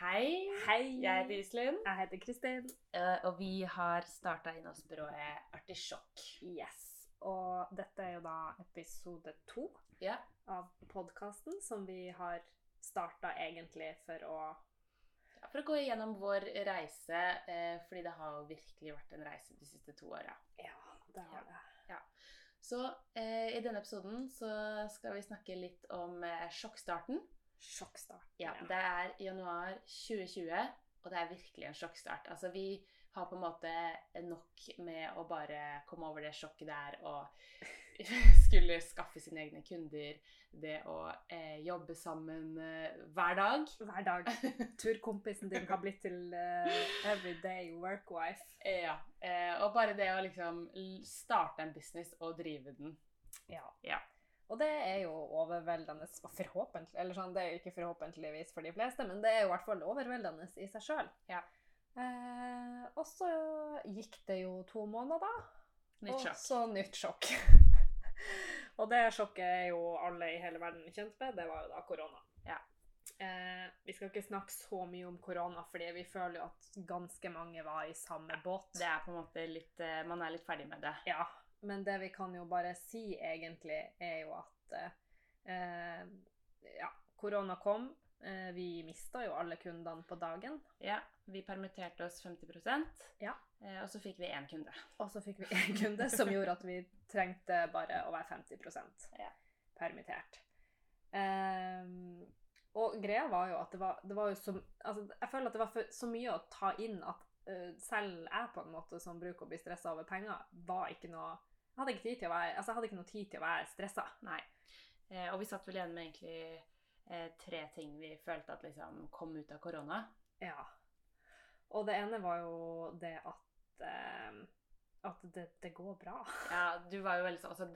Hei. Hei. Jeg heter Iselin. Jeg heter Kristin. Uh, Og vi har starta innholdsbyrået Artisjokk. Yes. Og dette er jo da episode to yeah. av podkasten som vi har starta egentlig for å For å gå igjennom vår reise, uh, fordi det har jo virkelig vært en reise de siste to åra. Ja, det har det. Så uh, i denne episoden så skal vi snakke litt om sjokkstarten. Sjokkstart. Ja, Det er januar 2020, og det er virkelig en sjokkstart. Altså, vi har på en måte nok med å bare komme over det sjokket der og skulle skaffe sine egne kunder, det å eh, jobbe sammen eh, hver dag. Hver dag. Turkompisen din har blitt til eh, everyday workwife. Ja, eh, og bare det å liksom starte en business og drive den. Ja. Ja. Og det er jo overveldende forhåpentlig, eller sånn, Det er jo ikke forhåpentligvis for de fleste, men det er jo i hvert fall overveldende i seg sjøl. Ja. Eh, og så gikk det jo to måneder, Nytt og så nytt sjokk. og det sjokket er jo alle i hele verden kjent med, det var jo da korona. Ja. Eh, vi skal ikke snakke så mye om korona, fordi vi føler jo at ganske mange var i samme båt. Det er på en måte litt eh, Man er litt ferdig med det. Ja, men det vi kan jo bare si egentlig, er jo at eh, ja, korona kom. Eh, vi mista jo alle kundene på dagen. Ja, Vi permitterte oss 50% Ja. eh, og så fikk vi én kunde. Og så fikk vi én kunde som gjorde at vi trengte bare å være 50 Ja. permittert. Ehm, og greia var jo at det var, det var jo så altså, Jeg føler at det var for, så mye å ta inn at eh, selv jeg på en måte som bruker å bli stressa over penger, var ikke noe hadde ikke tid til å være, altså hadde ikke noe tid til å være stressa. Nei. Eh, og vi satt vel igjen med egentlig eh, tre ting vi følte at liksom kom ut av korona. Ja. Og det ene var jo det at eh, at det, det går bra. Ja, du var jo veldig sånn altså,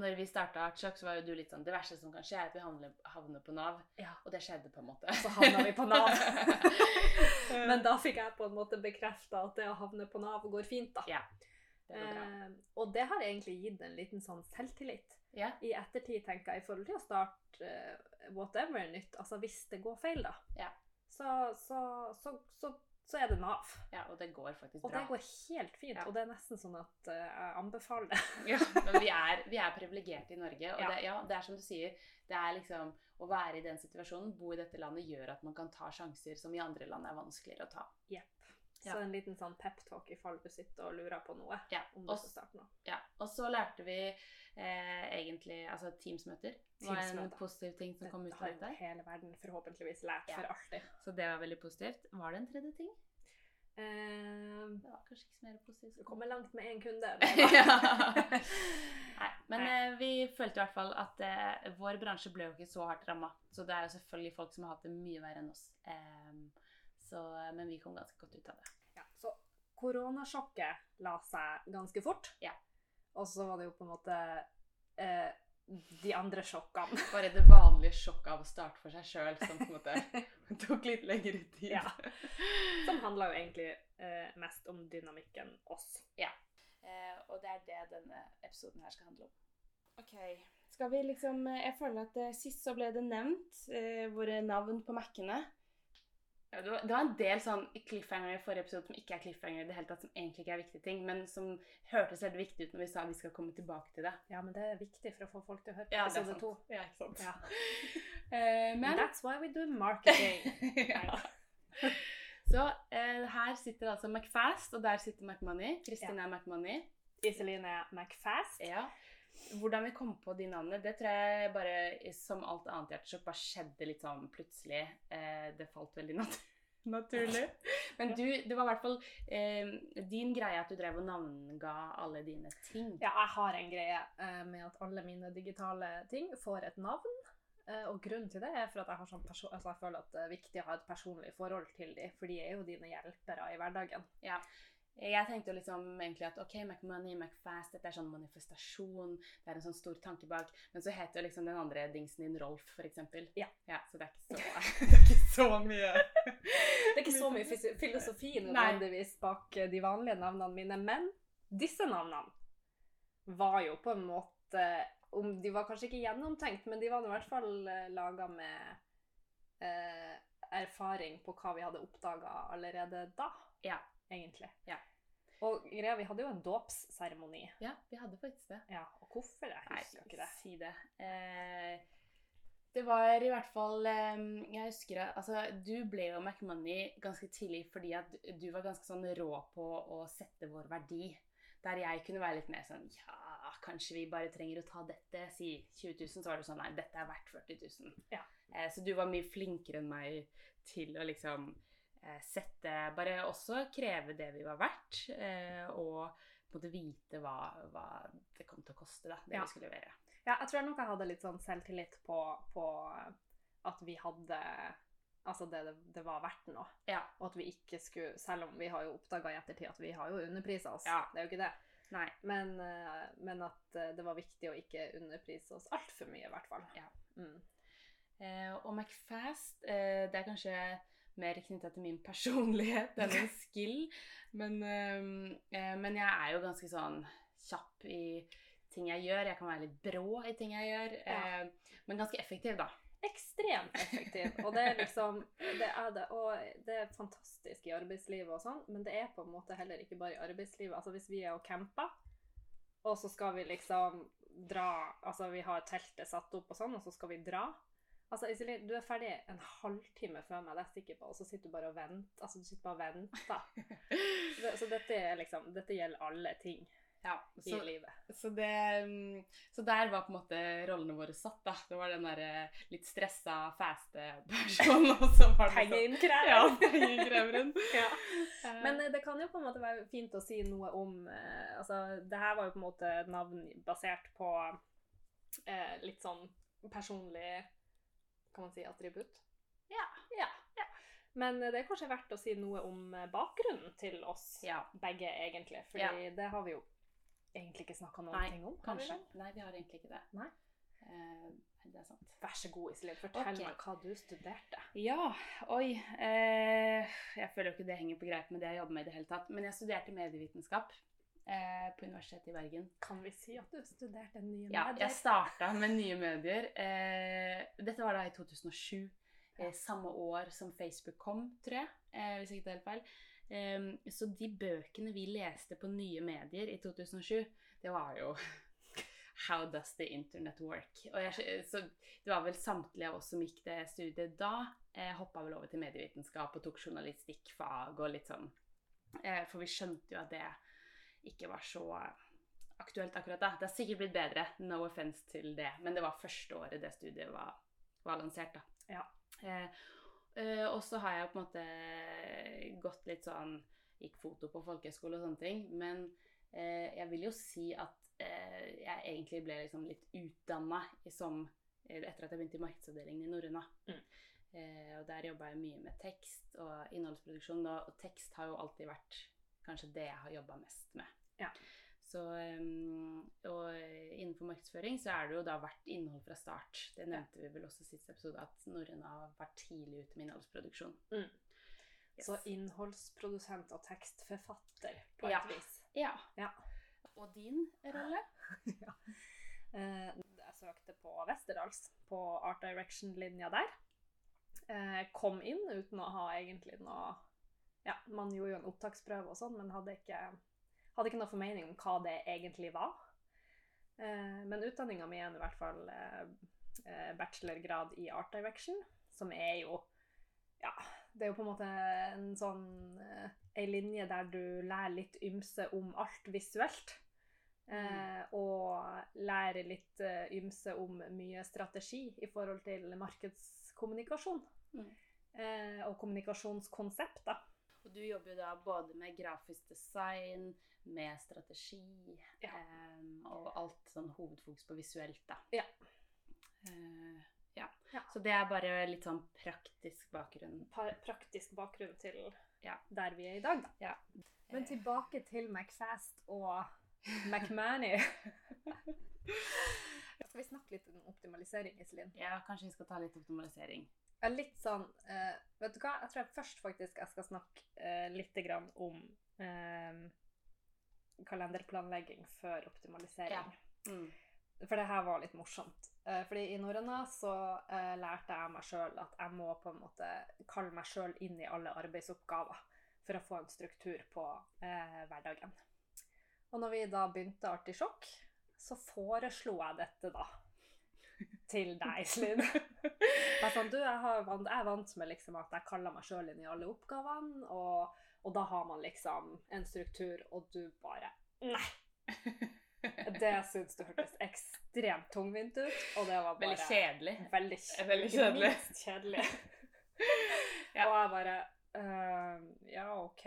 Når vi starta Artsjokk, så var jo du litt sånn Det verste som kan skje, er at vi havner, havner på Nav. Ja. Og det skjedde på en måte. Så havna vi på Nav. Men da fikk jeg på en måte bekrefta at det å havne på Nav går fint, da. Ja, det. Eh, og det har egentlig gitt en liten sånn selvtillit. yeah. I ettertid, tenker jeg, i forhold til å starte uh, whatever nytt. Altså hvis det går feil, da. Yeah. Så, så, så, så, så er det Nav. ja, og det går faktisk Og bra. det går helt fint. Ja. Og det er nesten sånn at eh, jeg anbefaler det. Ja, men vi er, vi er privilegerte i Norge. Og Ja. det, ja, det er som du sier, det er liksom å være i den situasjonen, bo i dette landet, gjør at man kan ta sjanser som i andre land er vanskeligere å ta. Jepp. Ja. Så en liten sånn peptalk i fall du sitter og lurer på noe. Ja, Om du skal starte noe. ja. og så lærte vi eh, egentlig Altså Teams-møter var en Teams-møter. positiv ting som kom ut av Dette Det har jo hele verden forhåpentligvis lært Ja. for alltid. Så det var veldig positivt. Var det en tredje ting? Eh, Det var kanskje ikke så mer positivt. du kommer langt med én kunde. Nei, men eh, vi følte i hvert fall at eh, vår bransje ble jo ikke så hardt ramma. Så det er jo selvfølgelig folk som har hatt det mye verre enn oss. Em, så, men vi kom ganske godt ut av det. Ja, så koronasjokket la seg ganske fort. Ja. Og så var det jo på en måte eh, de andre sjokkene. Bare det vanlige sjokket av å starte for seg sjøl som på en måte tok litt lengre tid. Ja. Som handla jo egentlig eh, mest om dynamikken oss. Eh, og det er det denne episoden her skal handle om. Ok, skal vi liksom eh, Jeg føler at eh, sist så ble det nevnt eh, våre navn på Mac-ene. Ja, det, var, det var en del sånn cliffhanger i forrige episode som ikke er cliffhanger i det hele tatt, som egentlig ikke er viktige ting, men som hørtes veldig viktig ut når vi sa vi skal komme tilbake til det. Ja, men det er viktig for å få folk til å høre på Ja, er episode to. Ja, ikke sant. Ja. uh, men That's why we do marketing. ja. Så uh, her sitter altså McFast, og der sitter McMoney. Kristin er McMoney. Iseline McFast. Ja. Hvordan vi kom på de navnene, det tror jeg bare som alt annet hjertesjokk bare skjedde litt sånn plutselig. Eh, det falt veldig nat naturlig. Men du, det var i hvert fall eh, din greie at du drev og navnga alle dine ting. Ja, jeg har en greie eh, med at alle mine digitale ting får et navn. Eh, og grunnen til det er for at jeg, har sånn altså jeg føler at det er viktig å ha et personlig forhold til dem, for de er jo dine hjelpere i hverdagen. Ja. Jeg tenkte jo liksom egentlig at ok, McMoney, McFast, dette er sånn manifestasjon, det er en sånn stor tanke bak. Men så heter jo liksom den andre dingsen din Rolf, for eksempel. Ja. så det er ikke så, det er ikke så mye. Det er ikke så mye filosofi nødvendigvis bak eh, de vanlige navnene mine, men disse navnene var jo på en måte om De var kanskje ikke gjennomtenkt, men de var i hvert fall uh, laga med eh, erfaring på hva vi hadde oppdaga allerede da, Ja. Egentlig. Ja. Og greia, vi hadde jo en dåpsseremoni. ja, vi hadde faktisk det. Ja, og hvorfor? det? Jeg Nei, husker ikke det. si det. Eh, det var i hvert fall eh, Jeg husker at altså, du ble jo McMoney ganske tidlig fordi at du, du var ganske sånn rå på å sette vår verdi. Der jeg kunne være litt mer sånn Ja, kanskje vi bare trenger å ta dette. Si 20 000, så var det sånn Nei, dette er verdt 40 000. Ja. Eh, så du var mye flinkere enn meg til å liksom sette Bare også kreve det vi var verdt, eh, og måte vite hva, hva det kom til å koste, da, det Ja. vi skulle levere. Ja, jeg tror nok jeg hadde litt sånn selvtillit på, på at vi hadde Altså det det, det var verdt noe. Ja. Og at vi ikke skulle Selv om vi har jo oppdaga i ettertid at vi har jo underprisa oss. Ja. Det er jo ikke det. Men, eh, men at eh, det var viktig å ikke underprise oss altfor mye, i hvert fall. Ja. Mm. Eh, og McFast, eh, det er kanskje mer knytta til min personlighet enn en skill. Men, eh, men jeg er jo ganske sånn kjapp i ting jeg gjør. Jeg kan være litt brå i ting jeg gjør. Ja. Eh, men ganske effektiv, da. Ekstremt effektiv. Og det er liksom det er det, Og det er fantastisk i arbeidslivet og sånn, men det er på en måte heller ikke bare i arbeidslivet. Altså hvis vi er og camper, og så skal vi liksom dra Altså vi har teltet satt opp og sånn, og så skal vi dra. Altså, Iselin, du er ferdig en halvtime før meg, det er jeg sikker på, og så sitter du bare og venter. Altså, du sitter bare og venter. Det- Så dette er liksom Dette gjelder alle ting Ja, i livet. så, det, mm, så der var på en måte rollene våre satt, da. Det var den derre litt stressa, faste personen, og så var det sånn. Ja, pengekreveren. Ja. Eh, Men eh, det kan jo på en måte være fint å si noe om eh, Altså, det her var jo på en måte navn basert på eh, litt sånn personlig Kan man si attributt? Ja. ja. Men eh, det er kanskje verdt å si noe om eh, bakgrunnen til oss ja, begge, egentlig. Fordi det har vi jo egentlig ikke snakka noen Nei, ting om. kanskje? kanskje. Nei, vi har egentlig ikke det. Nei. Eh, det er sant. Vær så god, Iselin. Fortell okay. meg hva du studerte. Ja, oi. Eh, jeg føler jo ikke det henger på greip med det jeg jobber med i det hele tatt. Men jeg studerte medievitenskap eh, på Universitetet i Bergen. Kan vi si at du studerte nye medier? Ja, jeg starta med nye medier. Eh, dette var da i 2007. Ja. Eh, samme år som Facebook kom, tror jeg. Eh, hvis jeg ikke tar helt feil. Så de bøkene vi leste på nye medier i 2007, det var jo How does the internet work? Og jeg, så det var vel samtlige av oss som gikk det studiet da, eh, hoppa vel over til medievitenskap og tok journalistikkfag og litt sånn. Eh, for vi skjønte jo at det ikke var så aktuelt akkurat da. Det har sikkert blitt bedre, no offense til det, men det var første året det studiet var, var lansert, da. Ja. Eh, eh, og så har jeg på en måte gått litt sånn Gikk foto på folkehøyskole og sånne ting. Men eh, jeg vil jo si at eh, jeg egentlig ble liksom litt utdanna som eh, etter at jeg begynte i markedsavdelingen i Norrøna. Mm. Eh, og der jobba jeg mye med tekst og innholdsproduksjon. Og tekst har jo alltid vært kanskje det jeg har jobba mest med. Ja. Så, um, og innenfor markedsføring så er det jo da vært innhold fra start. Det nevnte vi vel også i siste episode, at Norrøn har vært tidlig ute med innholdsproduksjon. Mm. Yes. Så innholdsprodusent og tekstforfatter, på et Ja. vis. Ja. Ja. Og din rolle? ja. jeg søkte på Westerdals, på Art Direction-linja der. Eh, kom inn uten å ha egentlig noe Ja, man gjorde jo en opptaksprøve og sånn, men hadde ikke, hadde ikke noe formening om hva det egentlig var. Eh, men utdanninga mi er i hvert fall eh, eh, bachelorgrad i Art Direction, som er jo Ja, det er jo på en måte en sånn eh, Ei linje der du lærer litt ymse om alt visuelt. Mm. og lærer litt ymse om mye strategi i forhold til markedskommunikasjon. Mm. Og kommunikasjonskonsept, da. Og du jobber jo da både med grafisk design, med strategi, Ja. um, og alt sånn hovedfokus på visuelt, da. Ja. Uh, ja. Ja. Så det er bare litt sånn praktisk bakgrunn. Pa praktisk bakgrunn til Ja. der vi er i dag, da. Ja. Men tilbake til McFast og McManny. Skal vi snakke litt om optimalisering, Iselin? Ja, kanskje vi skal ta litt optimalisering. Er litt sånn uh, Vet du hva? Jeg tror jeg først faktisk jeg skal snakke uh, litt grann om eh, kalenderplanlegging før optimalisering. Mm. For det her var litt morsomt. Uh, fordi i Norrøna så uh, lærte jeg meg sjøl at jeg må på en måte kalle meg sjøl inn i alle arbeidsoppgaver for å få en struktur på hverdagen. Og når vi da begynte Artisjokk, så foreslo jeg dette da til deg, Slid. Sånn, du, jeg, har, jeg er vant med liksom at jeg kaller meg sjøl inn i alle oppgavene, og, og da har man liksom en struktur, og du bare Nei! Det syns du hørtes ekstremt tungvint ut, og det var bare Veldig kjedelig. Veldig, Veldig kjedelig. kjedelig. Ja. Og jeg bare «Øh, Ja, OK.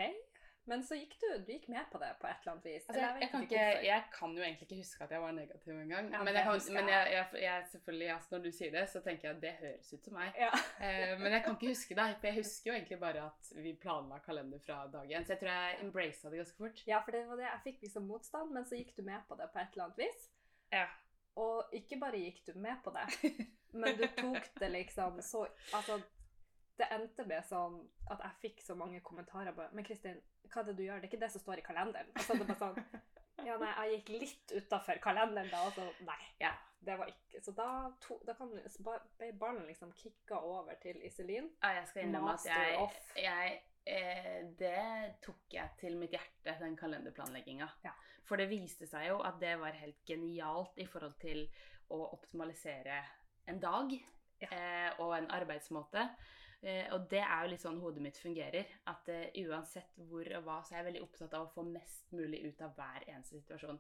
Men så gikk du, du gikk med på det på et eller annet vis. Altså, jeg, jeg, kan ikke, jeg kan jo egentlig ikke huske at jeg var negativ engang. Ja, men jeg kan, men jeg. jeg, selvfølgelig, altså, når du sier det, så tenker jeg at det høres ut som meg. Ja. Eh, men jeg kan ikke huske det, for jeg husker jo egentlig bare at vi planla kalender fra dag én. Så jeg tror jeg embracet det ganske fort. ja, for det var det. Jeg fikk liksom motstand, men så gikk du med på det på et eller annet vis. Ja. Og ikke bare gikk du med på det, men du tok det liksom så Altså, det endte med sånn at jeg fikk så mange kommentarer på Men Kristin, hva er det du gjør? Det er ikke det som står i kalenderen. Og så er det bare sånn Ja, nei, jeg gikk litt utafor kalenderen da, og så Nei. Ja. Det var ikke Så da, to, da kan ble ballen liksom kicka over til Iselin. Ja, jeg skal innrømme at jeg, jeg eh, Det tok jeg til mitt hjerte, den kalenderplanlegginga. Ja. For det viste seg jo at det var helt genialt i forhold til å optimalisere en dag Ja. eh, og en arbeidsmåte. Eh, og det er jo litt sånn hodet mitt fungerer. At eh, uansett hvor og hva, så er jeg veldig opptatt av å få mest mulig ut av hver eneste situasjon.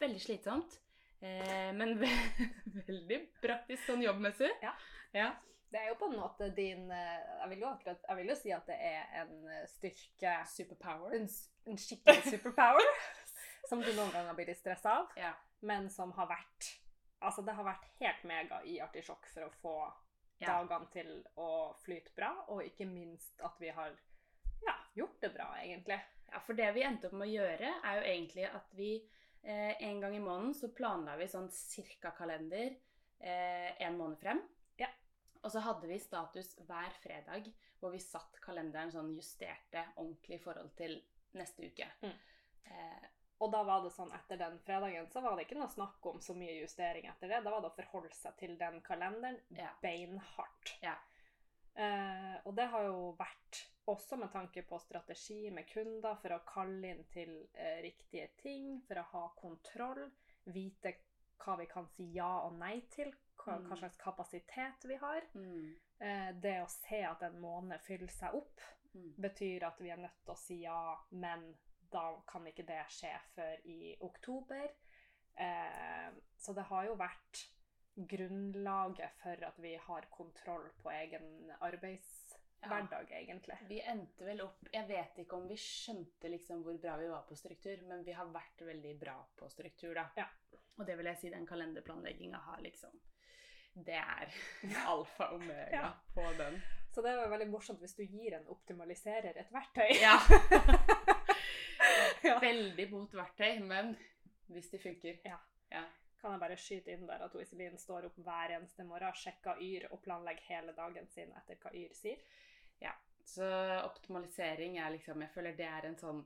Veldig slitsomt. Eh, men ve veldig praktisk sånn jobbmessig. Ja. ja. Det er jo på en måte din Jeg vil jo akkurat Jeg vil jo si at det er en styrke Superpower. En, en skikkelig superpower som du noen ganger blir litt stressa av. Ja. men som har vært Altså, det har vært helt mega i Artisjokk for å få Ja. dagene til å flyte bra, og ikke minst at vi har ja, gjort det bra, egentlig. Ja, for det vi endte opp med å gjøre, er jo egentlig at vi eh, en gang i måneden så planla vi sånn cirka kalender eh, en måned frem. Ja. Og så hadde vi status hver fredag hvor vi satt kalenderen sånn justerte ordentlig i forhold til neste uke. Mm. Og da var det sånn etter den fredagen så var det ikke noe snakk om så mye justering etter det. Da var det å forholde seg til den kalenderen Ja. beinhardt. Ja. Eh, og det har jo vært også med tanke på strategi med kunder for å kalle inn til eh, riktige ting, for å ha kontroll, vite hva vi kan si ja og nei til, hva, Mm. hva slags kapasitet vi har. mm, Eh, det å se at en måned fyller seg opp, mm. betyr at vi er nødt til å si ja, men da kan ikke det skje før i oktober. Eh, så det har jo vært grunnlaget for at vi har kontroll på egen arbeidshverdag, egentlig. Vi endte vel opp Jeg vet ikke om vi skjønte liksom hvor bra vi var på struktur, men vi har vært veldig bra på struktur, da. Ja. Og det vil jeg si den kalenderplanlegginga har liksom Det er alfa og omega Ja. på den. Så det var veldig morsomt hvis du gir en optimaliserer et verktøy. Ja. Ja. Veldig mot verktøy, men hvis de funker. Ja. ja. Kan jeg bare skyte inn der at Iselin står opp hver eneste morgen, sjekker Yr og planlegger hele dagen sin etter hva Yr sier. Ja. Så optimalisering er liksom Jeg føler det er en sånn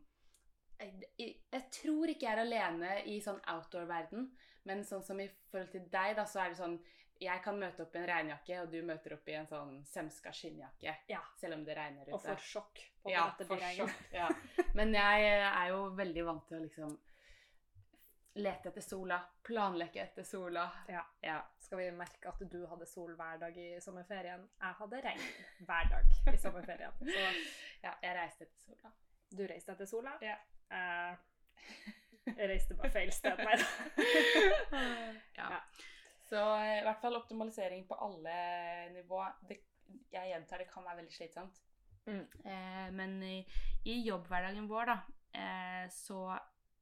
jeg, jeg, tror ikke jeg er alene i sånn outdoor-verden, men sånn som i forhold til deg, da, så er det sånn Jeg kan møte opp i en regnjakke, og du møter opp i en sånn semska skinnjakke. Ja. Selv om det regner ute. Og får sjokk på ja, at det for blir regn. sjokk, ja. Men jeg er jo veldig vant til å liksom lete etter sola, planlegge etter sola. Ja. ja. Skal vi merke at du hadde sol hver dag i sommerferien? Jeg hadde regn hver dag i sommerferien. Så ja jeg reiste etter sola. du reiste etter sola. Ja. Eh, jeg reiste bare feil sted. Nei da. ja. Så eh, i hvert fall optimalisering på alle nivå. Det, jeg gjentar, det kan være veldig slitsomt. Mm. Eh, men i, i jobbhverdagen vår, da, eh, så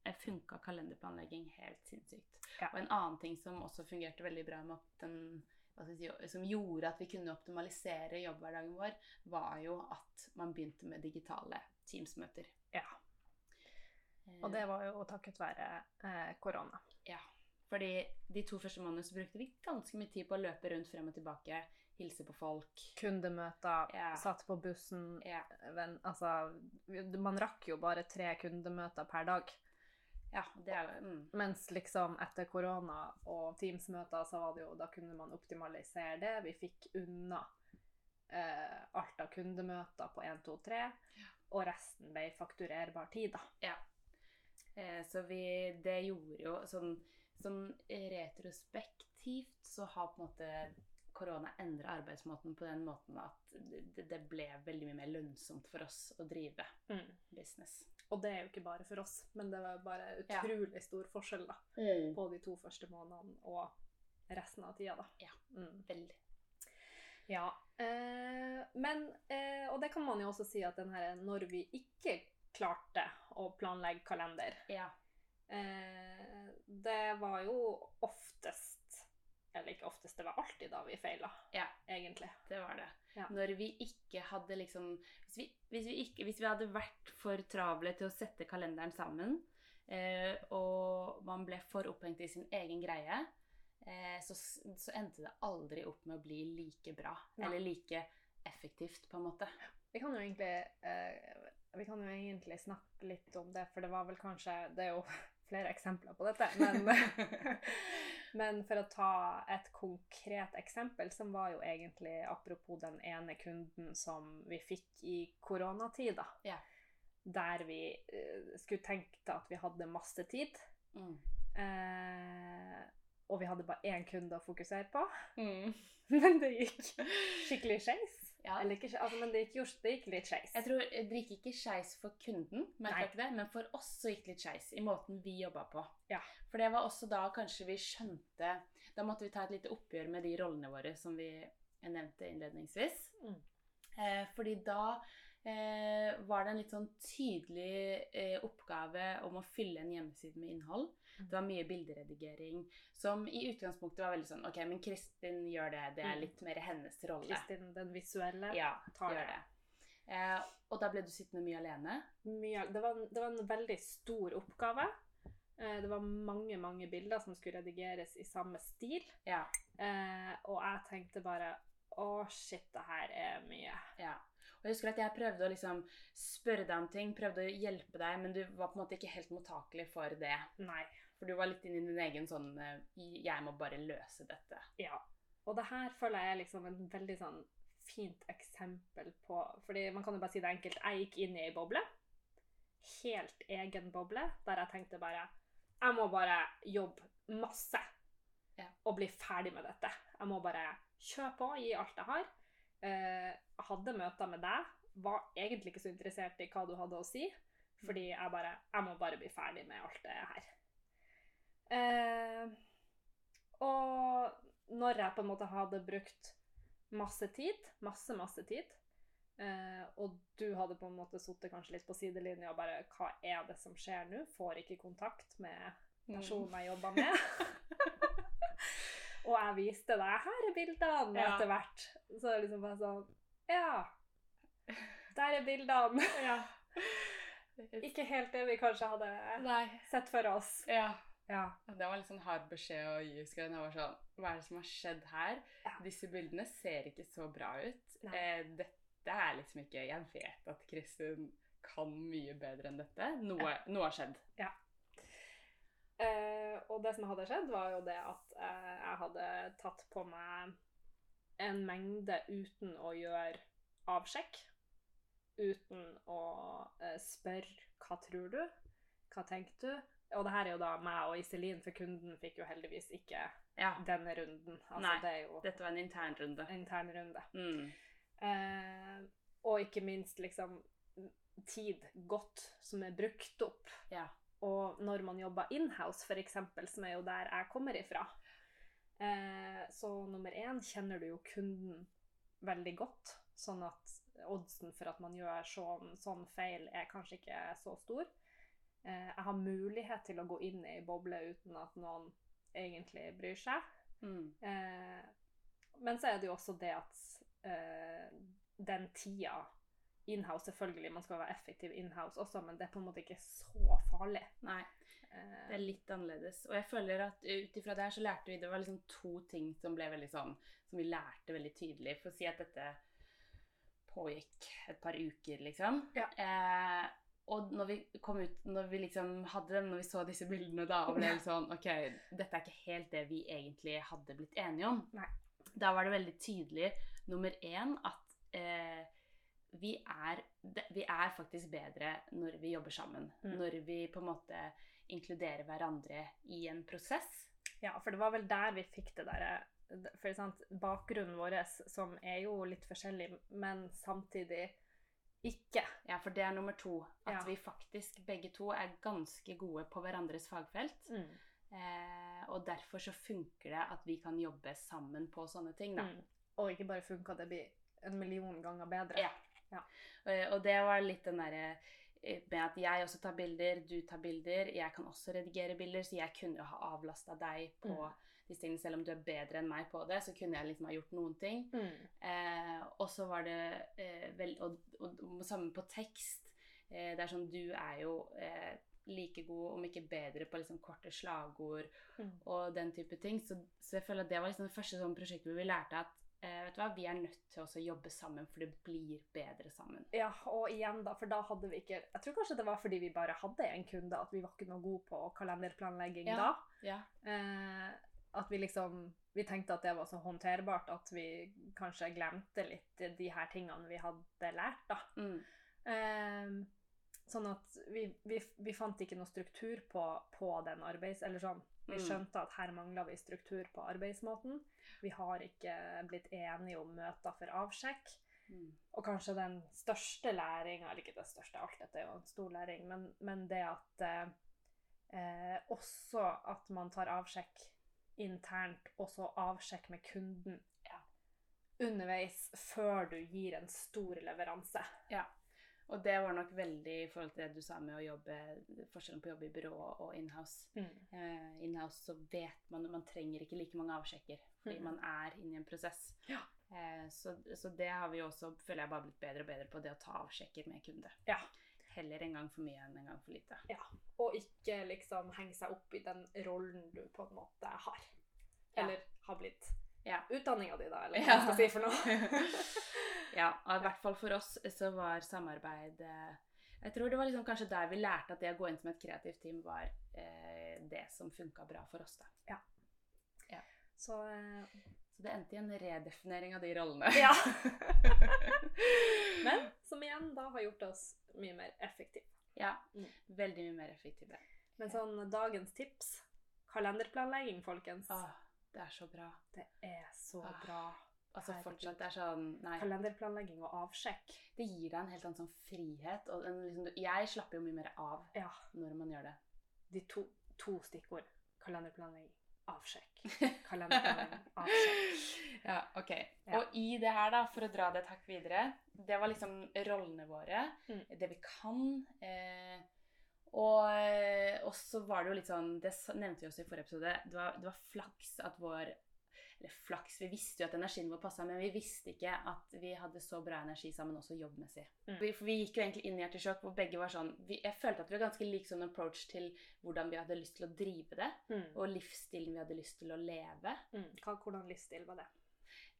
eh, funka kalenderplanlegging helt sinnssykt. Ja. Og en annen ting som også fungerte veldig bra med at den si, som gjorde at vi kunne optimalisere jobbhverdagen vår, var jo at man begynte med digitale Teams-møter. Ja. Og det var jo takket være eh, korona. Ja. Fordi de to første månedene så brukte vi ganske mye tid på å løpe rundt frem og tilbake, hilse på folk. Kundemøter, Ja. satt på bussen Ja. men, altså, Man rakk jo bare tre kundemøter per dag. Ja, det er mm. Mens liksom etter korona og Teams-møter, så var det jo Da kunne man optimalisere det. Vi fikk unna eh, alt av kundemøter på 1, 2, 3, og resten ble fakturerbar tid, da. Ja. Eh, så vi Det gjorde jo sånn, sånn retrospektivt så har på en måte korona endra arbeidsmåten på den måten at det, det ble veldig mye mer lønnsomt for oss å drive business. Og det er jo ikke bare for oss, men det var bare Ja. utrolig stor forskjell da, på de to første månedene og resten av tida, da. Ja. Mm. Veldig. Ja. Eh, men eh, Og det kan man jo også si at den her når vi ikke klarte å planlegge kalender Ja. eh, Det var jo oftest Eller ikke oftest, det var alltid da vi feila, Ja. egentlig. Det var det. Ja. Når vi ikke hadde liksom hvis vi, hvis, vi ikke, hvis vi hadde vært for travle til å sette kalenderen sammen, eh, og man ble for opphengt i sin egen greie, eh, så, så endte det aldri opp med å bli like bra. Ja. Eller like effektivt, på en måte. Vi kan jo egentlig eh, Vi kan jo egentlig snakke litt om det, for det var vel kanskje Det er jo flere eksempler på dette, men Men for å ta et konkret eksempel, som var jo egentlig apropos den ene kunden som vi fikk i koronatida, yeah. Der vi uh, skulle tenkt at vi hadde masse tid. Mm. Uh, og vi hadde bare én kunde å fokusere på. Mm. Men det gikk skikkelig skeis. Ja. Eller ikke, altså, men det gikk, jo, det gikk litt skeis. Jeg tror det gikk ikke skeis for kunden, det, men for oss så gikk det litt skeis i måten vi jobba på. Ja. For det var også da kanskje vi skjønte Da måtte vi ta et lite oppgjør med de rollene våre som vi nevnte innledningsvis. Mm. Eh, fordi da eh, var det en litt sånn tydelig eh, oppgave om å fylle en hjemmeside med innhold. Mm. Det var mye bilderedigering som i utgangspunktet var veldig sånn Ok, men Kristin gjør det. Det er Mm. litt mer hennes rolle. Kristin, den visuelle, Ja, tar det. det. Eh, og da ble du sittende mye alene. Mye, det, var, en- det var en veldig stor oppgave. Eh, det var mange, mange bilder som skulle redigeres i samme stil. Ja. Eh, og jeg tenkte bare Å, shit, det her er mye. ja. Og jeg husker at jeg prøvde å liksom spørre deg om ting, prøvde å hjelpe deg, men du var på en måte ikke helt mottakelig for det. Nei. For du var litt inni i din egen sånn eh, 'Jeg må bare løse dette'. Ja. Og det her føler jeg er liksom en veldig sånn fint eksempel på Fordi man kan jo bare si det enkelt. Jeg gikk inn i ei boble. Helt egen boble, der jeg tenkte bare Jeg må bare jobbe masse Ja. og bli ferdig med dette. Jeg må bare kjøre på, gi alt jeg har. Eh, hadde møter med deg. Var egentlig ikke så interessert i hva du hadde å si. Fordi jeg bare Jeg må bare bli ferdig med alt det her. Eh, og når jeg på en måte hadde brukt masse tid, masse, masse tid, eh, og du hadde på en måte sittet kanskje litt på sidelinja og bare Hva er det som skjer nå? Får ikke kontakt med personen jeg jobber med. og jeg viste deg her er bildene Ja. etter hvert. Så det er liksom bare sånn Ja. Der er bildene. Ja. Ikke helt det vi kanskje hadde Nei. sett for oss. Ja. Ja. Det var litt sånn hard beskjed å gi. husker jeg. Det var sånn Hva er det som har skjedd her? Ja. Disse bildene ser ikke så bra ut. Eh, dette er liksom ikke Jeg vet at Kristin kan mye bedre enn dette. Noe, noe har skjedd. Eh, og det som hadde skjedd, var jo det at eh, jeg hadde tatt på meg en mengde uten å gjøre avsjekk. Uten å eh, spørre 'hva tror du', 'hva tenker du'? Og det her er jo da meg og Iselin, for kunden fikk jo heldigvis ikke Ja. denne runden. Altså, Nei, det er jo Dette var en internrunde. en intern runde. Mm. Eh, og ikke minst liksom tid godt som er brukt opp. Ja. Og når man jobber inhouse, f.eks., som er jo der jeg kommer ifra, eh, så nummer én kjenner du jo kunden veldig godt, sånn at oddsen for at man gjør sånn, sånn feil, er kanskje ikke så stor. Eh, jeg har mulighet til å gå inn i boble uten at noen egentlig bryr seg. Mm. Eh, men så er det jo også det at eh, den tida Inhouse, selvfølgelig, man skal være effektiv inhouse også, men det er på en måte ikke så farlig. Nei. Eh, Det er litt annerledes. Og jeg føler at ut ifra det her så lærte vi Det var liksom to ting som ble veldig sånn Som vi lærte veldig tydelig. For å si at dette pågikk et par uker, liksom. Ja. Eh, og når vi kom ut, når vi liksom hadde den, når vi så disse bildene da, og ble sånn Ok, dette er ikke helt det vi egentlig hadde blitt enige om. Nei. Da var det veldig tydelig, nummer én, at eh, vi, er, vi er faktisk bedre når vi jobber sammen. Mm. Når vi på en måte inkluderer hverandre i en prosess. Ja, for det var vel der vi fikk det derre For sant, bakgrunnen vår, som er jo litt forskjellig, men samtidig ikke. Ja, for det er nummer to. At Ja. vi faktisk begge to er ganske gode på hverandres fagfelt. Mm. Eh, og derfor så funker det at vi kan jobbe sammen på sånne ting, da. Mm. Og ikke bare funka, det blir en million ganger bedre. Ja. Ja. Eh, Og det var litt den derre eh, med at jeg også tar bilder, du tar bilder. Jeg kan også redigere bilder, så jeg kunne jo ha avlasta deg på Mm. disse tingene. Selv om du er bedre enn meg på det, så kunne jeg liksom ha gjort noen ting. Mm. Eh, og så var det eh, vel Og, og, og samme på tekst. Eh, det er sånn Du er jo eh, like god, om ikke bedre, på liksom korte slagord Mm. og den type ting. Så, så jeg føler at det var liksom det første sånn prosjektet hvor vi lærte at vet du hva, vi er nødt til å jobbe sammen, for det blir bedre sammen. Ja, og igjen da, for da hadde vi ikke Jeg tror kanskje det var fordi vi bare hadde en kunde, at vi var ikke noe gode på kalenderplanlegging Ja. da. Ja. Eh, at vi liksom Vi tenkte at det var så håndterbart at vi kanskje glemte litt de her tingene vi hadde lært, da. Mm. Eh, sånn at vi, vi, vi fant ikke noe struktur på, på den arbeids... Eller sånn. Vi Mm. skjønte at her mangla vi struktur på arbeidsmåten. Vi har ikke blitt enige om møter for avsjekk. Mm. Og kanskje den største læringa, eller ikke det største, alt dette er jo en stor læring, men, men det at eh, også at man tar avsjekk internt, og så avsjekk med kunden Ja. underveis før du gir en stor leveranse. Og det var nok veldig i forhold til det du sa med å jobbe Forskjellen på å jobbe i byrå og inhouse. Eh, inhouse så vet man Man trenger ikke like mange avsjekker fordi mm. man er inne i en prosess. Ja. Uh, så, så det har vi også, føler jeg, bare blitt bedre og bedre på, det å ta avsjekker med kunde. Ja. Heller en gang for mye enn en gang for lite. Og ikke liksom henge seg opp i den rollen du på en måte har. Ja. Eller har blitt. Ja. Utdanninga di, da, eller hva Ja. jeg skal si for noe. ja, i hvert fall for oss så var samarbeid eh, Jeg tror det var liksom kanskje der vi lærte at det å gå inn som et kreativt team var eh, det som funka bra for oss. da. Så eh, Så det endte i en redefinering av de rollene. Ja. Men som igjen da har gjort oss mye mer effektive. ja, Mm. veldig mye mer effektive. Men sånn dagens tips Kalenderplanlegging, folkens. Åh, det er så bra. Det er så Ah, bra. Altså Herregud. fortsatt, det er sånn Nei. Kalenderplanlegging og avsjekk. Det gir deg en helt annen sånn frihet. Og en, liksom, jeg slapper jo mye mer av Ja. når man gjør det. De to, to stikkord. Kalenderplanlegging, avsjekk. Kalenderplanlegging, avsjekk. Ja, ok. Ja. Og i det her, da, for å dra det et hakk videre Det var liksom rollene våre. Mm. Det vi kan. Eh, og, eh, og så var det jo litt sånn Det nevnte vi også i forrige episode. Det var, det var flaks at vår Eller flaks, vi visste jo at energien vår passa, men vi visste ikke at vi hadde så bra energi sammen også jobbmessig. Mm. Vi, for vi gikk jo egentlig inn i Hjertesjokk hvor begge var sånn vi, Jeg følte at vi var ganske lik sånn approach til hvordan vi hadde lyst til å drive det, Mm. og livsstilen vi hadde lyst til å leve. Mm. Hva, hvordan livsstil var det?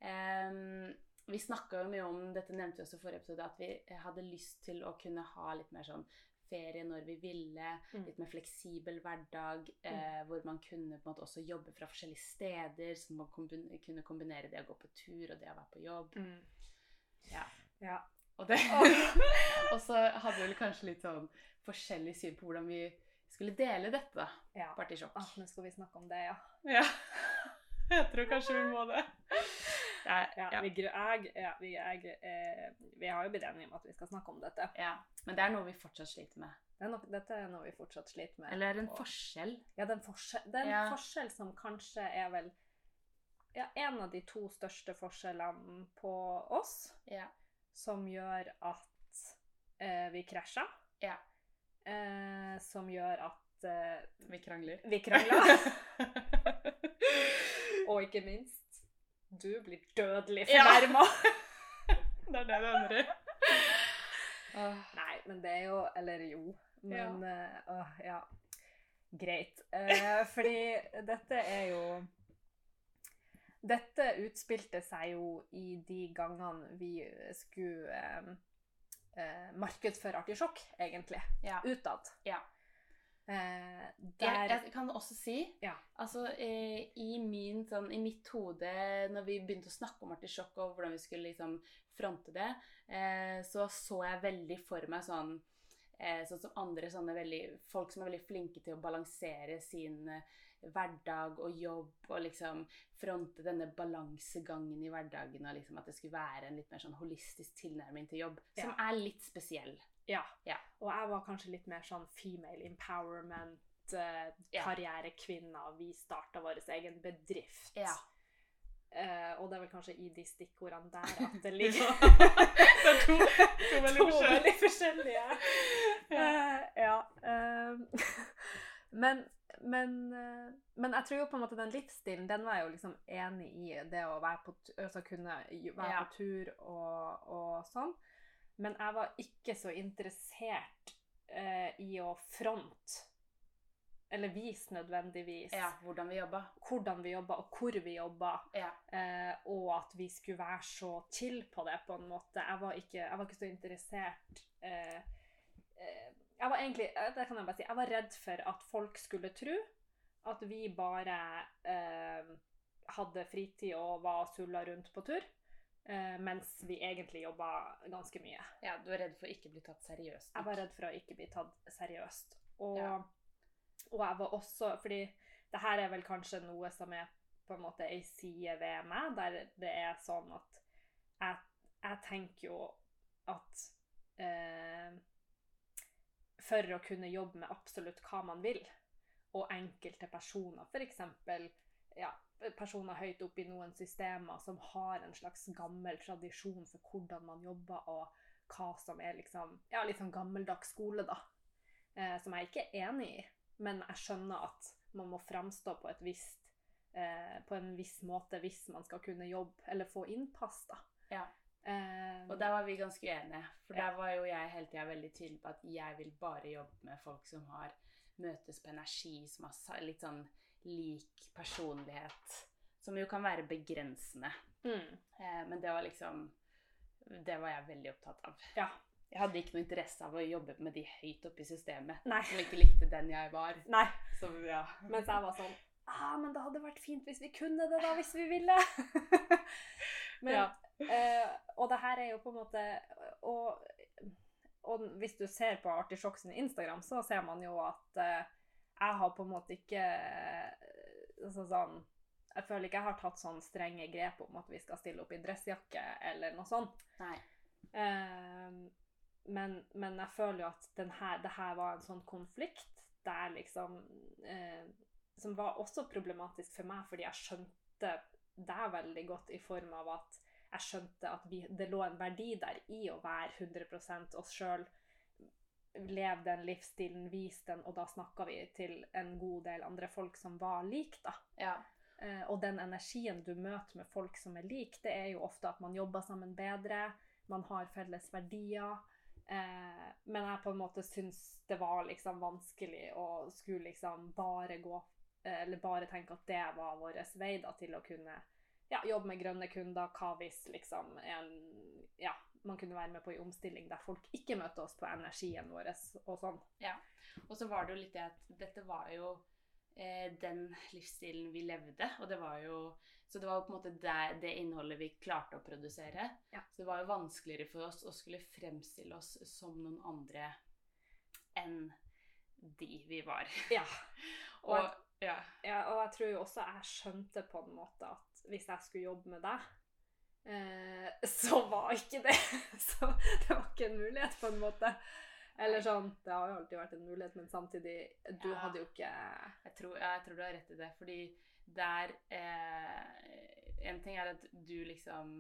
Um, vi snakka jo mye om dette nevnte vi også i forrige episode, at vi hadde lyst til å kunne ha litt mer sånn ferie når vi ville, Mm. litt mer fleksibel hverdag, eh, hvor man kunne på en måte også jobbe fra forskjellige steder, så man kombine, kunne kombinere det å gå på tur og det å være på jobb. Mm. Ja. Ja. Og, det, og så hadde vi vel kanskje litt sånn forskjellig syn på hvordan vi skulle dele dette, da. ja. Partysjokk. Ah, nå skal vi snakke om det, ja. Ja. Jeg tror kanskje vi må det. Ja, Ja, ja. Vi, jeg, ja, vi, jeg, eh, vi har jo blitt enige om at vi skal snakke om dette. ja. Men det er noe vi fortsatt sliter med. Det er nok, dette er noe vi fortsatt sliter med. Eller en og- forskjell. Ja, det er en forskjell, det er en forskjell som kanskje er vel ja, en av de to største forskjellene på oss, Ja. som gjør at eh, vi krasjer. Ja. Eh, som gjør at eh, Vi krangler. vi krangler. og ikke minst du blir dødelig Ja. det er det det ender i. Nei, men det er jo Eller jo. Men eh, Uh, ja. Greit. Uh, fordi dette er jo Dette utspilte seg jo i de gangene vi skulle uh, eh, markedsføre artisjokk, egentlig. Ja. Utad. Ja. Eh, Jeg, der jeg kan også si Ja. altså, eh, i, min, sånn, I mitt hode, når vi begynte å snakke om artisjokk og hvordan vi skulle liksom fronte det, eh, så så jeg veldig for meg sånn eh, Sånn som andre veldig, folk som er veldig flinke til å balansere sin eh, hverdag og jobb og liksom fronte denne balansegangen i hverdagen og liksom at det skulle være en litt mer sånn holistisk tilnærming til jobb, som Ja. er litt spesiell. Ja. Ja. Og jeg var kanskje litt mer sånn female empowerment, eh, karrierekvinner. Vi starta vår egen bedrift. Ja. Eh, og det er vel kanskje i de stikkordene der at det ligger Det er to- to veldig To forskjellige. veldig forskjellige. Eh, ja. eh, men, men, eh, men jeg tror jo på en måte den livsstilen, den var jeg jo liksom enig i. Det å være på, altså kunne være Ja. på tur og, og sånn. Men jeg var ikke så interessert eh, i å fronte, eller vise nødvendigvis, Ja, hvordan vi jobba. hvordan vi jobba og hvor vi jobba. Ja. Eh, og at vi skulle være så chill på det, på en måte. Jeg var ikke, jeg var ikke så interessert eh, eh, Jeg var egentlig eh, Det kan jeg bare si. Jeg var redd for at folk skulle tro at vi bare eh, hadde fritid og var sulla rundt på tur. Eh, mens vi egentlig jobba ganske mye. ja, du er redd for å ikke bli tatt seriøst. Jeg var redd for å ikke bli tatt seriøst. Og, Ja. og jeg var også Fordi det her er vel kanskje noe som er på en måte ei side ved meg, der det er sånn at jeg, jeg tenker jo at eh, For å kunne jobbe med absolutt hva man vil, og enkelte personer, f.eks. Ja, personer høyt oppe i noen systemer som har en slags gammel tradisjon for hvordan man jobber, og hva som er liksom Ja, litt sånn gammeldags skole, da. Eh, som jeg ikke er enig i. Men jeg skjønner at man må framstå på et visst eh, på en viss måte hvis man skal kunne jobbe, eller få innpass, da. Ja. Um, Og der var vi ganske uenige. For Ja. der var jo jeg hele tida veldig tydelig på at jeg vil bare jobbe med folk som har møtes på energi, som har litt sånn lik personlighet. Som jo kan være begrensende. mm, Eh, men det var liksom Det var jeg veldig opptatt av. Ja. Jeg hadde ikke noe interesse av å jobbe med de høyt oppe i systemet. Nei. Som ikke likte den jeg var. Nei. Så ja. Mens jeg var sånn ah, men det hadde vært fint hvis vi kunne det, da, hvis vi ville. men, Ja. eh, og det her er jo på en måte Og, og hvis du ser på Artisjokk sin Instagram, så ser man jo at eh, jeg har på en måte ikke eh, altså sånn Jeg føler ikke jeg har tatt sånn strenge grep om at vi skal stille opp i dressjakke eller noe sånt. Nei. Eh, men, men jeg føler jo at denne, det her var en sånn konflikt der liksom uh, Som var også problematisk for meg, fordi jeg skjønte det veldig godt i form av at jeg skjønte at vi, det lå en verdi der i å være 100 oss sjøl. Leve den livsstilen, vis den, og da snakka vi til en god del andre folk som var lik, da. Ja. Eh, og den energien du møter med folk som er lik, det er jo ofte at man jobber sammen bedre, man har felles verdier. Eh, men jeg på en måte syns det var liksom vanskelig å skulle liksom bare gå eh, Eller bare tenke at det var vår vei da til å kunne ja, jobbe med grønne kunder. Hva hvis liksom en Ja, man kunne være med på en omstilling der folk ikke møter oss på energien vår og sånn. Og så var det jo litt det at dette var jo eh, den livsstilen vi levde, og det var jo Så det var jo på en måte det, det innholdet vi klarte å produsere. Ja. Så det var jo vanskeligere for oss å skulle fremstille oss som noen andre enn de vi var. Ja. Og ja. Ja, og jeg tror jo også jeg skjønte på en måte at hvis jeg skulle jobbe med deg, eh, så var ikke det Så det var ikke en mulighet, på en måte. Eller sånn Det har jo alltid vært en mulighet, men samtidig Du Ja. hadde jo ikke Jeg tror, ja, jeg tror du har rett i det. Fordi der eh, En ting er at du liksom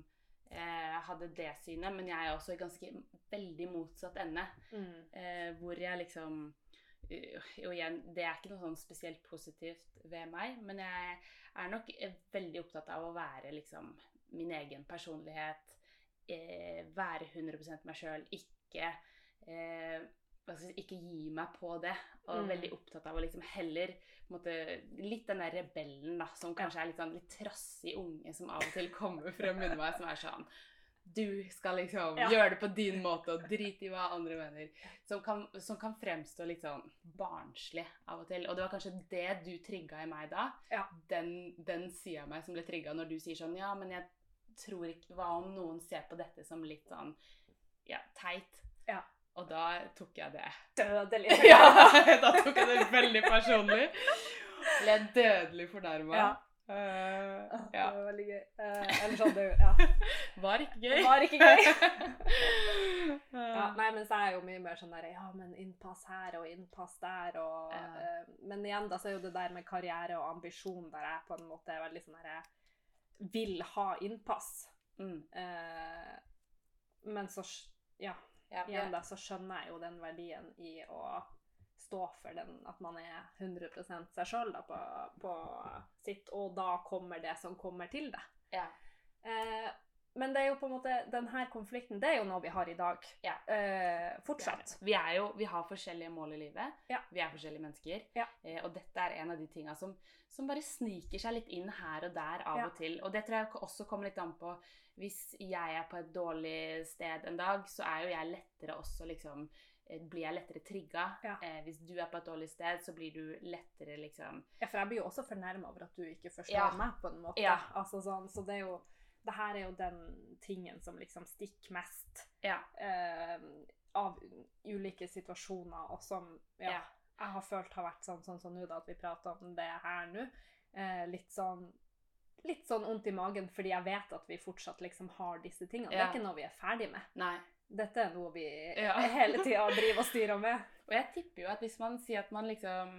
eh, hadde det synet, men jeg er også i ganske veldig motsatt ende. mm, Eh, hvor jeg liksom uh, Og igjen, det er ikke noe sånn spesielt positivt ved meg, men jeg er nok eh, veldig opptatt av å være liksom min egen personlighet. Eh, være 100 meg sjøl. Ikke eh, ikke gi meg på det. Og Mm. veldig opptatt av å liksom heller måte, Litt den der rebellen da, som kanskje er litt sånn litt trassig unge som av og til kommer frem under meg, som er sånn du skal liksom Ja. gjøre det på din måte og drite i hva andre mener. Som kan, som kan fremstå litt sånn barnslig av og til. Og det var kanskje det du trigga i meg da. Ja. Den, den sida av meg som ble trigga når du sier sånn Ja, men jeg tror ikke Hva om noen ser på dette som litt sånn ja, teit? Ja. Og da tok jeg det. Dødelig. Ja, da tok jeg det veldig personlig. Ble dødelig fornærma. Ja. Eh, Det var veldig gøy. Uh, eller sånn, det ja. Var ikke gøy. Var ikke gøy. ja. Ja, nei, men så er jo mye mer sånn der Ja, men innpass her og innpass der og Ja. eh, Men igjen, da så er jo det der med karriere og ambisjon der jeg på en måte er veldig sånn der Jeg vil ha innpass. Mm. Eh, men så Ja, Ja, igjen da så skjønner jeg jo den verdien i å stå for den at man er 100 seg sjøl på, på sitt, og da kommer det som kommer til det. Ja. Eh, men det er jo på en måte, denne konflikten det er jo noe vi har i dag. Ja. Eh, fortsatt. Vi er jo, vi har forskjellige mål i livet. Ja. Vi er forskjellige mennesker. Ja. Eh, og dette er en av de tinga som, som bare sniker seg litt inn her og der av og til. Og det tror jeg også kommer litt an på Hvis jeg er på et dårlig sted en dag, så er jo jeg lettere også liksom eh, Blir jeg lettere trigga. Ja. Eh, hvis du er på et dårlig sted, så blir du lettere liksom Ja, for jeg blir jo også fornærma over at du ikke forstår Ja. meg, på en måte. Ja. Altså sånn, så det er jo Det her er jo den tingen som liksom stikker mest Ja. eh, av ulike situasjoner, og som ja, Ja. jeg har følt har vært sånn sånn som nå, sånn, at vi prater om det her nå. Eh, litt sånn Litt sånn vondt i magen fordi jeg vet at vi fortsatt liksom har disse tingene. Det er ikke noe vi er ferdig med. Nei. Dette er noe vi Ja. hele tida driver og styrer med. Og jeg tipper jo at hvis man sier at man liksom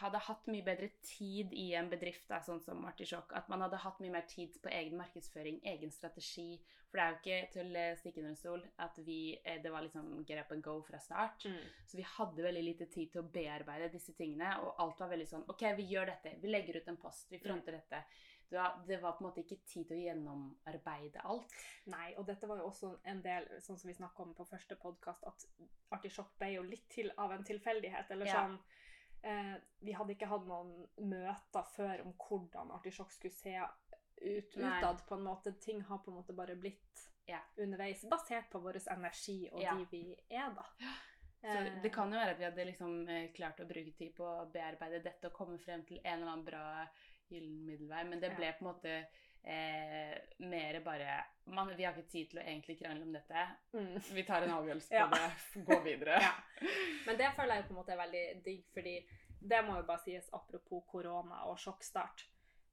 hadde hatt mye bedre tid i en bedrift, da, sånn som Artisjok, at man hadde hatt mye mer tid på egen markedsføring, egen strategi For det er jo ikke til å stikke under en stol at vi eh, Det var liksom get up and go fra start. Så vi hadde veldig lite tid til å bearbeide disse tingene, og alt var veldig sånn OK, vi gjør dette. Vi legger ut en post. Vi fronter dette. Det var, det var på en måte ikke tid til å gjennomarbeide alt. Nei, og dette var jo også en del, sånn som vi snakka om på første podkast, at Artisjokk ble jo litt til av en tilfeldighet. Eller Ja. sånn eh, Vi hadde ikke hatt noen møter før om hvordan Artisjokk skulle se ut utad. på en måte. Ting har på en måte bare blitt Ja. underveis, basert på vår energi og Ja. de vi er, da. Så Eh, det kan jo være at vi hadde liksom eh, klart å bruke tid på å bearbeide dette og komme frem til en eller annen bra gyllen middelvei, men det ble på en måte eh, mer bare man, Vi har ikke tid til å egentlig krangle om dette. mm. Vi tar en avgjørelse Ja. på det, gå videre. Ja. Men det føler jeg på en måte er veldig digg, fordi det må jo bare sies apropos korona og sjokkstart.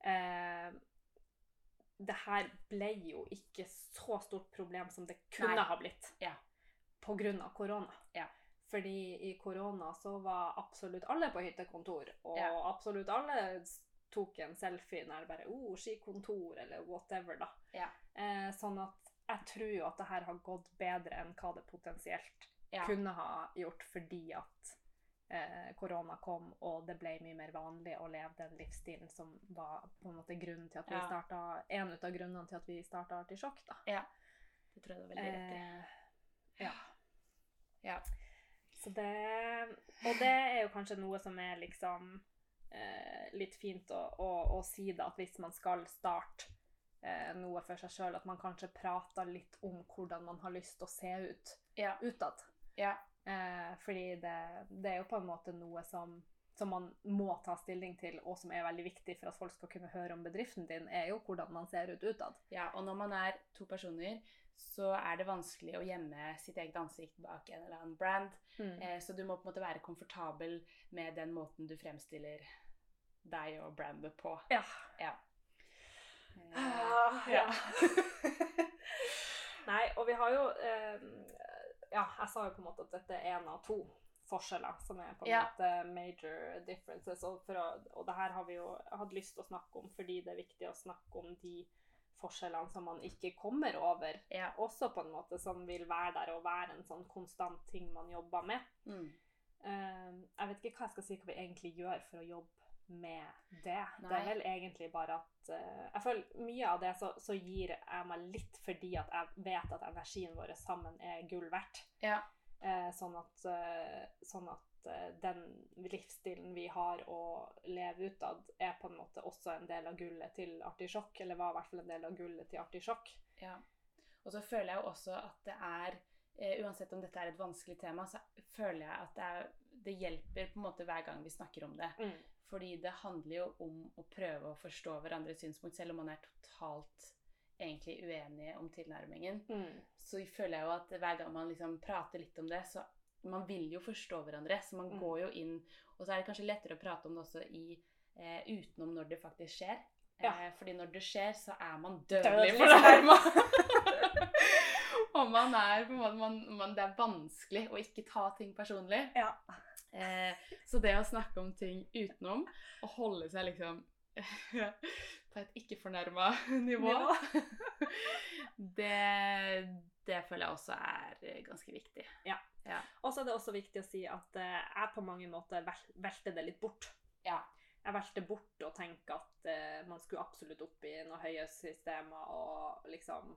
Eh, det her ble jo ikke så stort problem som det kunne Nei. ha blitt Ja. av korona. Ja. Fordi i korona så var absolutt alle på hyttekontor, og Ja. absolutt alle tok en selfie når det bare oh, skikontor, eller whatever, da. Ja. Eh, sånn at jeg tror jo at det her har gått bedre enn hva det potensielt Ja. kunne ha gjort fordi at eh, korona kom, og det ble mye mer vanlig å leve den livsstilen som var på en måte grunnen til at vi Ja. starta, en ut av grunnene til at vi starta Artisjokk, da. Ja. Det tror jeg du har veldig rett i. Eh, ja. Ja. Så det Og det er jo kanskje noe som er liksom eh, litt fint å, å, å si, det, at hvis man skal starte eh, noe for seg sjøl, at man kanskje prater litt om hvordan man har lyst til å se ut Ja. utad. ja. Eh, fordi det, det er jo på en måte noe som, som man må ta stilling til, og som er veldig viktig for at folk skal kunne høre om bedriften din, er jo hvordan man ser ut utad. Ja, og når man er to personer, så er det vanskelig å gjemme sitt eget ansikt bak en eller annen brand. Eh, så du må på en måte være komfortabel med den måten du fremstiller deg og brandet på. Ja. Ja. Eh, Ah, ja. Nei, og vi har jo eh, Ja, jeg sa jo på en måte at dette er en av to forskjeller som er på en Ja. måte major differences. Og, å, og det her har vi jo hatt lyst til å snakke om fordi det er viktig å snakke om de forskjellene som man ikke kommer over. ja. Også på en måte som vil være der og være en sånn konstant ting man jobber med. Mm. Eh, jeg vet ikke hva jeg skal si hva vi egentlig gjør for å jobbe med det. Det er vel egentlig bare at uh, Jeg føler mye av det så, så gir jeg meg litt fordi at jeg vet at energien vår sammen er gull verdt. Ja. Uh, sånn at, uh, sånn at den livsstilen vi har å leve utad, er på en måte også en del av gullet til Artisjokk. Eller var i hvert fall en del av gullet til Artisjokk. Ja. Og så føler jeg jo også at det er eh, Uansett om dette er et vanskelig tema, så føler jeg at det, er, det hjelper på en måte hver gang vi snakker om det. Mm. Fordi det handler jo om å prøve å forstå hverandres synspunkt, selv om man er totalt egentlig uenige om tilnærmingen. Mm. Så føler jeg jo at hver gang man liksom prater litt om det, så man vil jo forstå hverandre. Så man Mm. går jo inn Og så er det kanskje lettere å prate om det også i eh, utenom når det faktisk skjer. Ja. Eh, fordi når det skjer, så er man Dødelig fornærma. Og man er på en måte man, man, Det er vanskelig å ikke ta ting personlig. Ja. Eh, så det å snakke om ting utenom, og holde seg liksom på et ikke-fornærma nivå, det, det føler jeg også er ganske viktig. Og så er det også viktig å si at eh, jeg på mange måter vel, velte det litt bort. Ja. Jeg velter bort å tenke at eh, man skulle absolutt opp i noen høye systemer, og liksom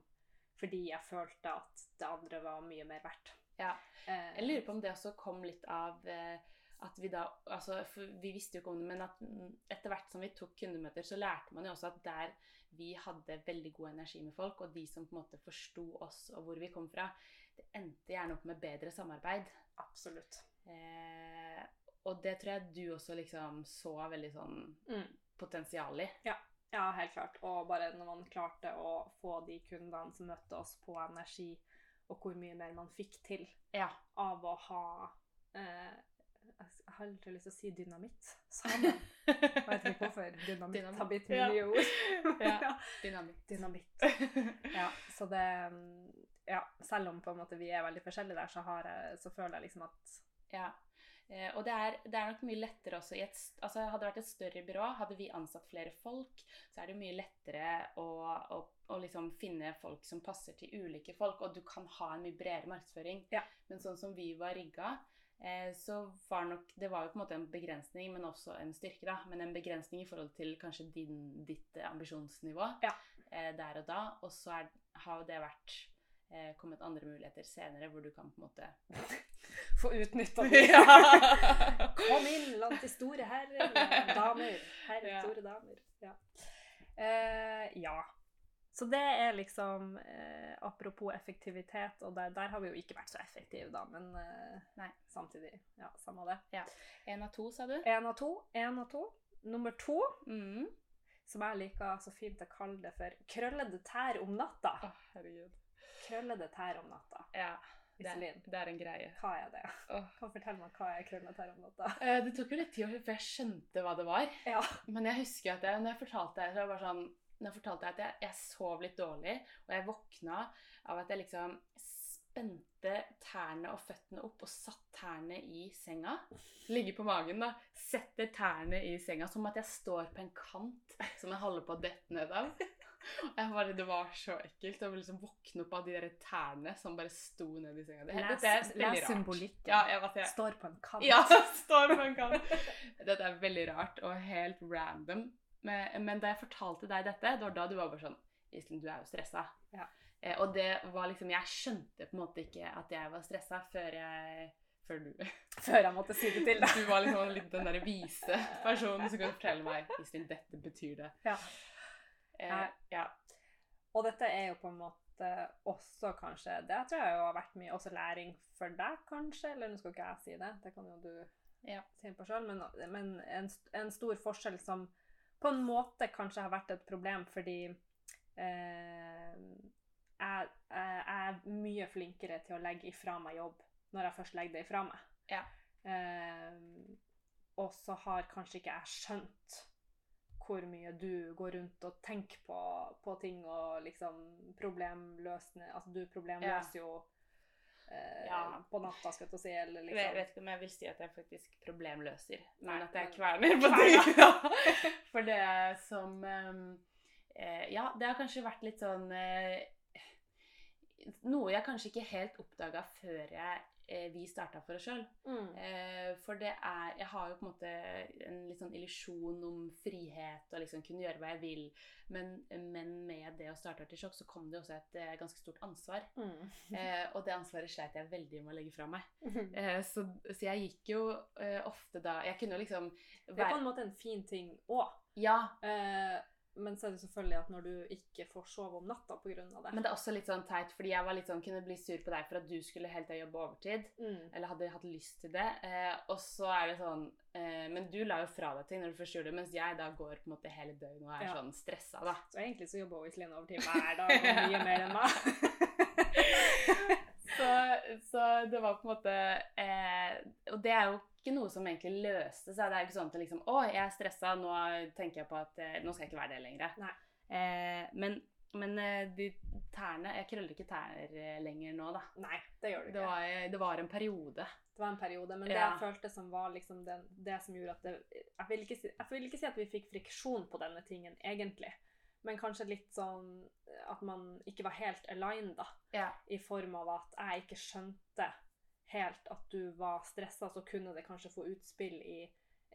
Fordi jeg følte at det andre var mye mer verdt. Ja. Eh, Jeg lurer på om det også kom litt av eh, at vi da altså, vi visste jo ikke om det, men at etter hvert som vi tok kundemøter, så lærte man jo også at der vi hadde veldig god energi med folk, og de som på en måte forsto oss og hvor vi kom fra, det endte gjerne opp med bedre samarbeid. Absolutt. Eh, og det tror jeg du også liksom så veldig sånn Mm. potensial i. Ja, helt klart. Og bare når man klarte å få de kundene som møtte oss på energi, og hvor mye mer man fikk til Ja. av å ha eh, Jeg har aldri lyst til å si dynamitt sammen. Jeg vet ikke hvorfor dynamitt, Dynamitt. har blitt Ja. ord. Ja. Dynamitt. Dynamitt. Ja, så det mm, Ja, selv om på en måte vi er veldig forskjellige der, så, har jeg, så føler jeg liksom at Ja. Eh, og det er, det er nok mye lettere også i et altså Hadde det vært et større byrå, hadde vi ansatt flere folk, så er det mye lettere å, å, å liksom finne folk som passer til ulike folk, og du kan ha en mye bredere markedsføring. Ja. Men sånn som vi var rigga, eh, så var nok Det var jo på en måte en begrensning, men også en styrke, da. Men en begrensning i forhold til kanskje din, ditt ambisjonsnivå Ja. eh, der og da. Og så har jo det vært eh, kommet andre muligheter senere, hvor du kan på en måte Få utnytta Ja. Kom inn blant de store herrer, damer. Herre, Ja. store damer. Ja. Eh, ja. Så det er liksom eh, Apropos effektivitet, og der, der har vi jo ikke vært så effektive, da, men eh, Nei. samtidig Ja, samme det. En av to, sa du? Én av to. Én av to. Nummer to, Mm. som jeg liker så fint å kalle det for krøllede tær om natta. Oh, herregud. Krøllede tær om natta. Ja, det det er en greie. hva er det? Oh. Kan fortelle meg hva er krøllete tær om natta? Eh, Det tok jo litt tid før jeg skjønte hva det var. Ja. Men jeg husker at jeg, når jeg fortalte det, så var det sånn når jeg fortalte at jeg, jeg sov litt dårlig, og jeg våkna av at jeg liksom spente tærne og føttene opp og satt tærne i senga. Ligge på magen, da. Setter tærne i senga som at jeg står på en kant som jeg holder på å dette ned av. Jeg bare, Det var så ekkelt å liksom våkne opp av de der tærne som bare sto ned i senga. Det, Les, er veldig les rart. symbolikken. Ja, jeg, vet, jeg, Står på en kant. ja, står på en kant. Dette er veldig rart og helt random. Men, men da jeg fortalte deg dette, det var da du var bare sånn Iselin, du er jo stressa. Ja. Eh, og det var liksom Jeg skjønte på en måte ikke at jeg var stressa før jeg Før du Før jeg måtte si det til deg. Du var liksom litt den derre vise personen som kunne fortelle meg Iselin, dette betyr det. Ja. Eh, ja. Og dette er jo på en måte også kanskje Det tror jeg jo har vært mye også læring for deg, kanskje. Eller nå skal ikke jeg si det, det kan jo du Ja. si på sjøl. Men, men en, en stor forskjell som på en måte kanskje har vært et problem fordi eh, jeg, jeg er mye flinkere til å legge ifra meg jobb når jeg først legger det ifra meg. Ja. Eh, og så har kanskje ikke jeg skjønt hvor mye du går rundt og tenker på, på ting og liksom problemløsende Altså, du problemløser jo eh, Ja. på natta, skal jeg til å si, eller liksom Jeg vet ikke om jeg vil si at jeg faktisk problemløser, men Nei, at jeg kverner på ting. Ja. For det som ehm, eh, Ja, det har kanskje vært litt sånn eh, Noe jeg kanskje ikke helt oppdaga før jeg, vi starta for oss sjøl. mm. Eh, for det er Jeg har jo på en måte en litt sånn illusjon om frihet og liksom kunne gjøre hva jeg vil. Men, men med det å starte Artisjokk så kom det også et eh, ganske stort ansvar. Mm. Eh, og det ansvaret sleit jeg veldig med å legge fra meg. Eh, så, så jeg gikk jo eh, ofte da Jeg kunne jo liksom Det er på en måte en fin ting òg. Ja. Eh, men så er det selvfølgelig at når du ikke får sove om natta pga. det Men det er også litt sånn teit, fordi jeg var litt sånn, kunne bli sur på deg for at du skulle hele tida jobbe overtid. mm. Eller hadde hatt lyst til det. Eh, og så er det sånn eh, Men du la jo fra deg ting når du først gjorde det, mens jeg da går på en måte hele døgnet og er Ja. sånn stressa, da. Så egentlig så jobber Iselin overtid hver dag, og mye mer enn meg. så, så det var på en måte eh, Og det er jo ikke noe som egentlig løste seg. Det er jo ikke sånn at liksom Å, jeg er stressa, nå tenker jeg på at eh, nå skal jeg ikke være det lenger. Eh, men men eh, de tærne Jeg krøller ikke tær eh, lenger nå, da. Nei, det gjør du Det ikke. var, eh, det var en periode. Det var en periode, men det Ja. jeg følte som var liksom det, det som gjorde at det jeg vil, si, jeg vil ikke si at vi fikk friksjon på denne tingen, egentlig. Men kanskje litt sånn at man ikke var helt aligned, da. Ja. I form av at jeg ikke skjønte helt at du var stressa, så kunne det kanskje få utspill i,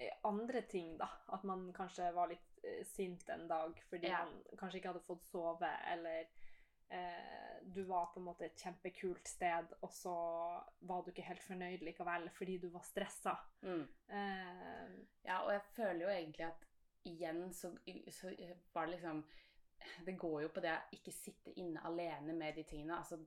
i andre ting, da. At man kanskje var litt eh, sint en dag fordi Ja. man kanskje ikke hadde fått sove, eller eh, du var på en måte et kjempekult sted, og så var du ikke helt fornøyd likevel fordi du var stressa. Mm. Eh, Ja, og jeg føler jo egentlig at igjen så, så var det liksom Det går jo på det å ikke sitte inne alene med de tingene. Altså,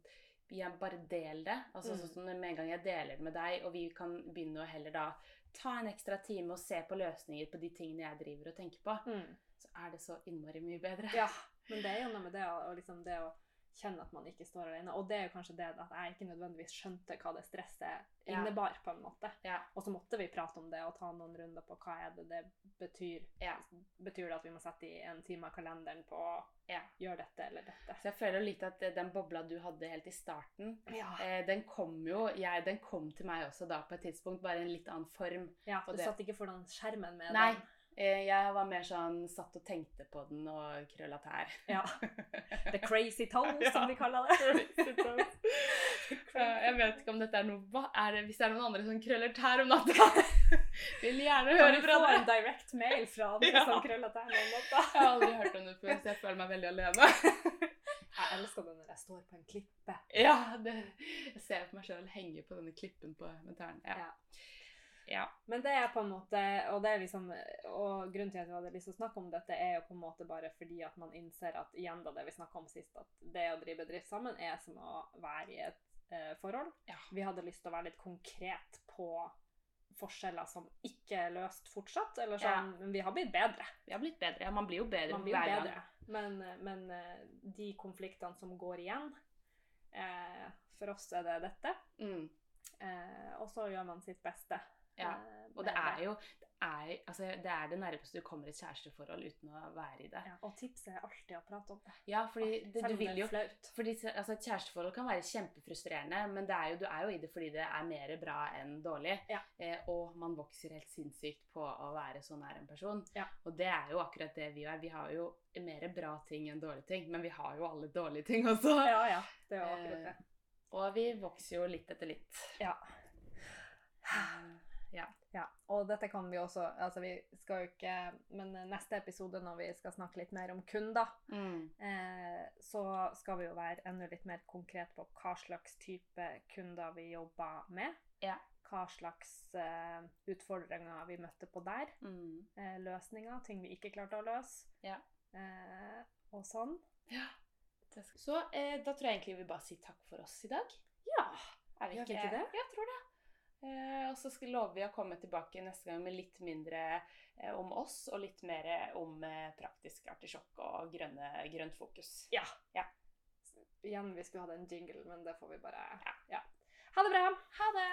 jeg bare del det. Altså, Mm. sånn som Med en gang jeg deler det med deg, og vi kan begynne å heller da ta en ekstra time og se på løsninger på de tingene jeg driver og tenker på, mm. så er det så innmari mye bedre. Ja, men det er jo noe med det og liksom det å kjenne at man ikke står alene. Og det er jo kanskje det at jeg ikke nødvendigvis skjønte hva det stresset Ja. innebar, på en måte. Ja. Og så måtte vi prate om det og ta noen runder på hva er det det betyr. Ja. Betyr det at vi må sette i en time av kalenderen på å Ja. gjøre dette eller dette? Så jeg føler litt at eh, den bobla du hadde helt i starten, eh, den kom jo jeg, Den kom til meg også da på et tidspunkt, bare i en litt annen form. ja du det- satt ikke foran skjermen med Nei. den. Eh, Jeg var mer sånn satt og tenkte på den og krølla tær. Ja. The crazy toes, Ja. som de kaller det. Jeg vet ikke om dette er noe er det, Hvis det er noen andre som krøller tær om natta, vil gjerne Kan høre vi fra få en direct mail fra andre Ja. som krøller tær om natta? Jeg har aldri hørt om det før, så jeg føler meg veldig alene. Jeg elsker det når jeg står på en klippe. Ja, det, Jeg ser på meg sjøl henge på denne klippen på, med tærne. Ja. Ja. Ja. Men det er på en måte og, det liksom, og grunnen til at vi hadde lyst til å snakke om dette, er jo på en måte bare fordi at man innser at igjen da det vi snakka om sist, at det å drive bedrift sammen er som å være i et uh, forhold. Ja. Vi hadde lyst til å være litt konkret på forskjeller som ikke er løst fortsatt. Eller sånn, men vi har blitt bedre. Vi har blitt bedre. Ja, man blir jo bedre Man blir jo hver gang. Men, men eh, de konfliktene som går igjen eh, For oss er det dette. Mm. Eh, og så gjør man sitt beste. Ja, eh, Og det er jo det er, altså, det er det nærmeste du kommer et kjæresteforhold uten å være i det. ja, Og tipset er alltid å prate om det. Ja, fordi det, du vil jo fordi, altså, Et kjæresteforhold kan være kjempefrustrerende, men det er jo, du er jo i det fordi det er mer bra enn dårlig. Ja. Eh, og man vokser helt sinnssykt på å være så nær en person. Ja. Og det er jo akkurat det vi er. Vi har jo mer bra ting enn dårlige ting, men vi har jo alle dårlige ting også. Ja, ja. Det er jo akkurat det. Og vi vokser jo litt etter litt. Ja. Ja. Ja, og dette kan vi også Altså, vi skal jo ikke Men neste episode, når vi skal snakke litt mer om kunder, Mm. eh, så skal vi jo være enda litt mer konkret på hva slags type kunder vi jobber med. Ja. Hva slags eh, utfordringer vi møtte på der. Mm. Eh, løsninger, ting vi ikke klarte å løse. Ja. Eh, og sånn. Ja. Så eh, da tror jeg egentlig vi bare sier takk for oss i dag. Ja. Er Gjør vi ikke det? Jeg tror det. Eh, og så lover vi å komme tilbake neste gang med litt mindre eh, om oss, og litt mer om eh, praktisk artisjokk og grønne, grønt fokus. Ja. Ja. Igjen, vi skulle hatt en jingle, men det får vi bare Ja. Ha det bra! Ha det!